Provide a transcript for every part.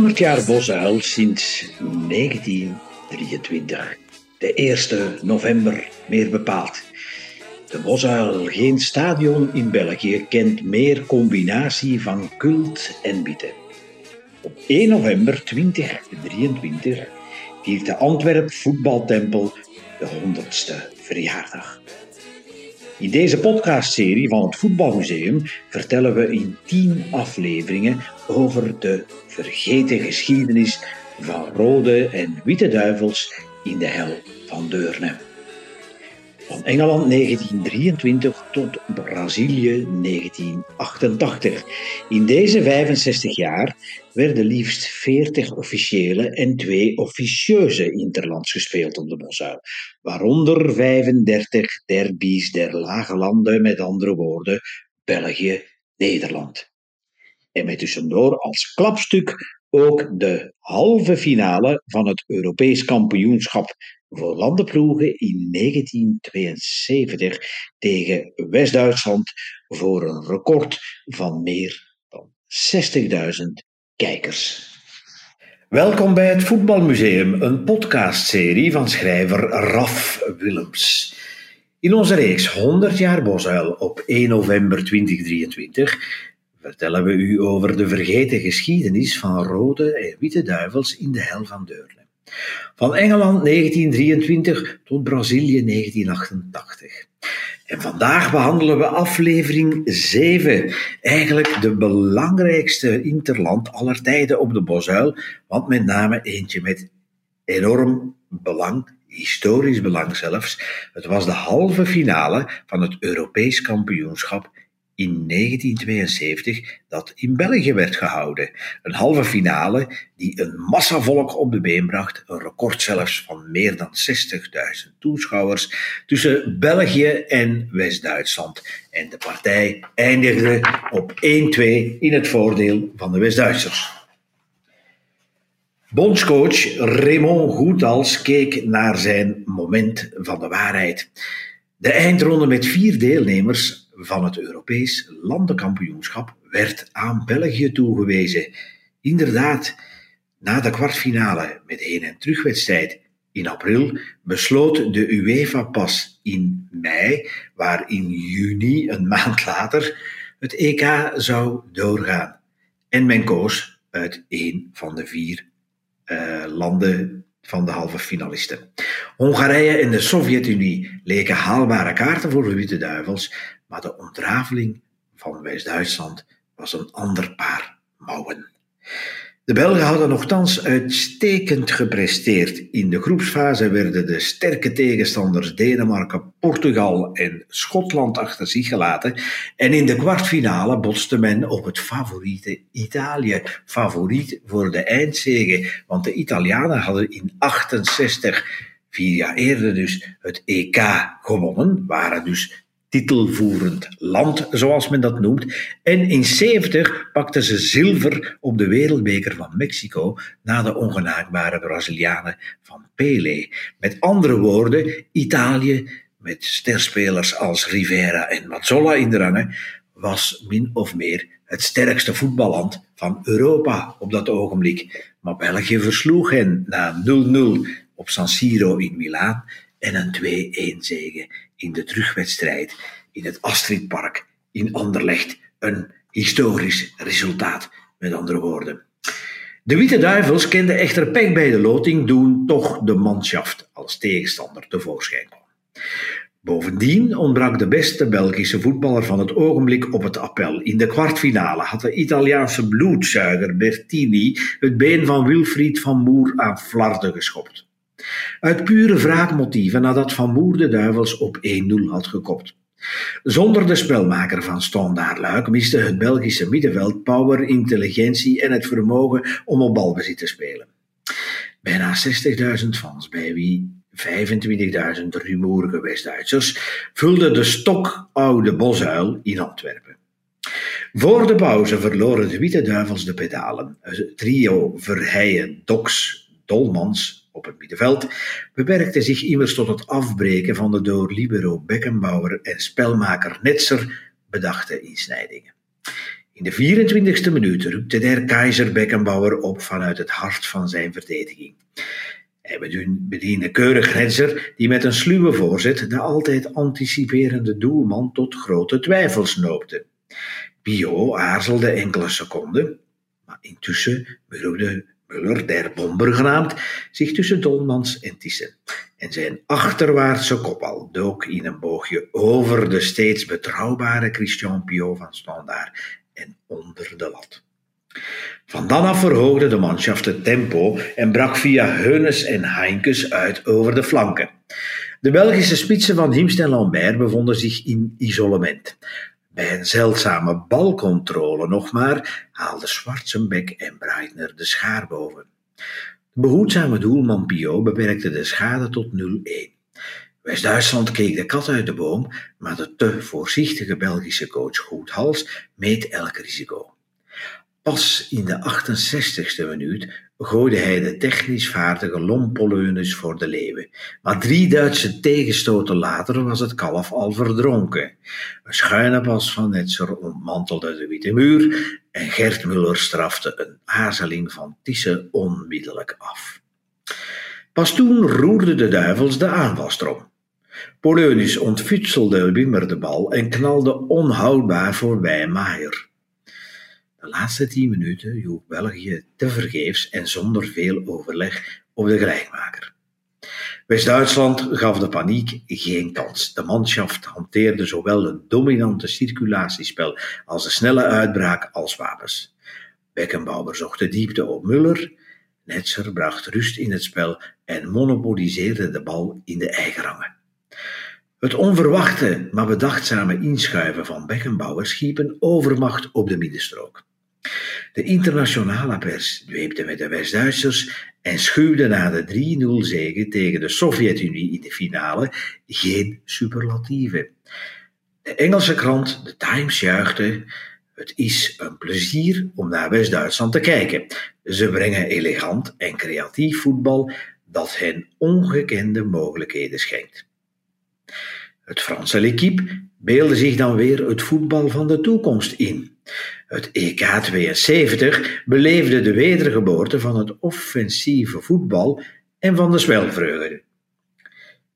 100 jaar Bosuil sinds 1923. De 1 november meer bepaald. De Bosuil, geen stadion in België, kent meer combinatie van cult en bieten. Op 1 november 2023 viert de Antwerp Voetbaltempel de 100ste verjaardag. In deze podcastserie van het Voetbalmuseum vertellen we in 10 afleveringen over de vergeten geschiedenis van rode en witte duivels in de hel van Deurne. Van Engeland 1923 tot Brazilië 1988. In deze 65 jaar werden liefst 40 officiële en twee officieuze interlands gespeeld op de Bosuil, waaronder 35 derbies der lage landen, met andere woorden België, Nederland. En met tussendoor als klapstuk ook de halve finale van het Europees kampioenschap voor landenploegen in 1972 tegen West-Duitsland voor een record van meer dan 60.000 kijkers. Welkom bij het Voetbalmuseum, een podcastserie van schrijver Raf Willems. In onze reeks 100 jaar Bosuil op 1 november 2023 vertellen we u over de vergeten geschiedenis van rode en witte duivels in de hel van Deurne. Van Engeland 1923 tot Brazilië 1988. En vandaag behandelen we aflevering 7. Eigenlijk de belangrijkste interland aller tijden op de Bosuil, want met name eentje met enorm belang, historisch belang zelfs. Het was de halve finale van het Europees kampioenschap in 1972 dat in België werd gehouden. Een halve finale die een massa volk op de been bracht, een record zelfs van meer dan 60.000 toeschouwers tussen België en West-Duitsland. En de partij eindigde op 1-2 in het voordeel van de West-Duitsers. Bondscoach Raymond Goethals keek naar zijn moment van de waarheid. De eindronde met vier deelnemers van het Europees landenkampioenschap werd aan België toegewezen. Inderdaad, na de kwartfinale met heen- en terugwedstrijd in april besloot de UEFA pas in mei, waar in juni, een maand later, het EK zou doorgaan. En men koos uit één van de vier uh, landen van de halve finalisten. Hongarije en de Sovjet-Unie leken haalbare kaarten voor de Witte Duivels, maar de ontrafeling van West-Duitsland was een ander paar mouwen. De Belgen hadden nogthans uitstekend gepresteerd. In de groepsfase werden de sterke tegenstanders Denemarken, Portugal en Schotland achter zich gelaten. En in de kwartfinale botste men op het favoriete Italië. Favoriet voor de eindzege, want de Italianen hadden in 68, vier jaar eerder dus, het EK gewonnen, waren dus titelvoerend land, zoals men dat noemt. En in 70 pakten ze zilver op de wereldbeker van Mexico na de ongenaakbare Brazilianen van Pelé. Met andere woorden, Italië, met sterspelers als Rivera en Mazzola in de rangen, was min of meer het sterkste voetballand van Europa op dat ogenblik. Maar België versloeg hen na 0-0 op San Siro in Milaan en een 2-1 zege in de terugwedstrijd in het Astridpark in Anderlecht. Een historisch resultaat, met andere woorden. De Witte Duivels kenden echter pek bij de loting toen toch de manschaft als tegenstander tevoorschijn kwam. Bovendien ontbrak de beste Belgische voetballer van het ogenblik op het appel. In de kwartfinale had de Italiaanse bloedzuiger Bertini het been van Wilfried van Moer aan flarden geschopt. Uit pure wraakmotieven nadat Van Moer de Duivels op 1-0 had gekopt. Zonder de spelmaker van Standaard Luik miste het Belgische middenveld power, intelligentie en het vermogen om op balbezit te spelen. Bijna 60.000 fans, bij wie 25.000 rumoerige West-Duitsers, vulden de stokoude bosuil in Antwerpen. Voor de pauze verloren de Witte Duivels de pedalen. Het trio Verheijen, Doks, Dolmans op het middenveld beperkte zich immers tot het afbreken van de door libero Beckenbauer en spelmaker Netzer bedachte insnijdingen. In de 24e minuut rukte der Keizer Beckenbauer op vanuit het hart van zijn verdediging. Hij bediende keurig Renzer, die met een sluwe voorzet de altijd anticiperende doelman tot grote twijfels noopte. Pio aarzelde enkele seconden, maar intussen beroerde Muller, der Bomber genaamd, zich tussen Dolmans en Thyssen. En zijn achterwaartse kopbal dook in een boogje over de steeds betrouwbare Christian Pio van Standaard en onder de lat. Van dan af verhoogde de manschaft het tempo en brak via Heunes en Heinkes uit over de flanken. De Belgische spitsen van Hiemst en Lambert bevonden zich in isolement. Bij een zeldzame balcontrole nog maar haalden Schwarzenbeck en Breitner de schaar boven. De behoedzame doelman Pio beperkte de schade tot 0-1. West-Duitsland keek de kat uit de boom, maar de te voorzichtige Belgische coach Goethals meet elk risico. Pas in de 68ste minuut gooide hij de technisch vaardige Lompoleunus voor de leeuwen. Maar drie Duitse tegenstoten later was het kalf al verdronken. Een schuine pas van Netzer ontmantelde de witte muur en Gert Muller strafte een aarzeling van Tisse onmiddellijk af. Pas toen roerde de duivels de aanvalstrom. Poleunus ontfutselde Wimmer de bal en knalde onhoudbaar voorbij Maier. De laatste tien minuten joeg België tevergeefs en zonder veel overleg op de gelijkmaker. West-Duitsland gaf de paniek geen kans. De manschaft hanteerde zowel het dominante circulatiespel als de snelle uitbraak als wapens. Beckenbauer zocht de diepte op Muller. Netzer bracht rust in het spel en monopoliseerde de bal in de eigen rangen. Het onverwachte, maar bedachtzame inschuiven van Beckenbauer schiep een overmacht op de middenstrook. De internationale pers dweepte met de West-Duitsers en schuwde na de 3-0 zege tegen de Sovjet-Unie in de finale geen superlatieven. De Engelse krant The Times juichte: Het is een plezier om naar West-Duitsland te kijken. Ze brengen elegant en creatief voetbal dat hen ongekende mogelijkheden schenkt. Het Franse L'Equipe beelde zich dan weer het voetbal van de toekomst in. Het EK 72 beleefde de wedergeboorte van het offensieve voetbal en van de zwelvreugde.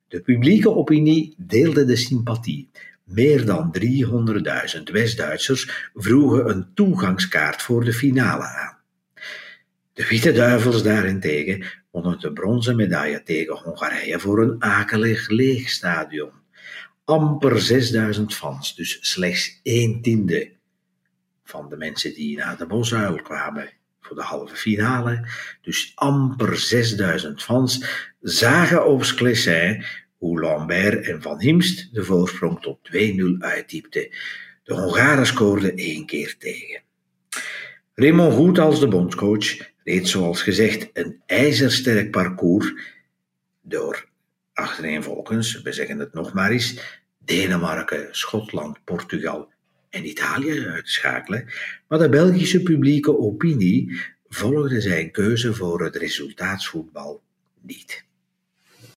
De publieke opinie deelde de sympathie. Meer dan 300.000 West-Duitsers vroegen een toegangskaart voor de finale aan. De Witte Duivels daarentegen wonnen de bronzen medaille tegen Hongarije voor een akelig leeg stadion. Amper 6000 fans, dus slechts een tiende van de mensen die naar de Bosuil kwamen voor de halve finale, dus amper 6000 fans, zagen op Sclessin hoe Lambert en Van Himst de voorsprong tot 2-0 uitdiepten. De Hongaren scoorden één keer tegen. Raymond Goed als de bondscoach reed zoals gezegd een ijzersterk parcours door achtereenvolgens, we zeggen het nog maar eens, Denemarken, Schotland, Portugal en Italië uitschakelen, maar de Belgische publieke opinie volgde zijn keuze voor het resultaatsvoetbal niet.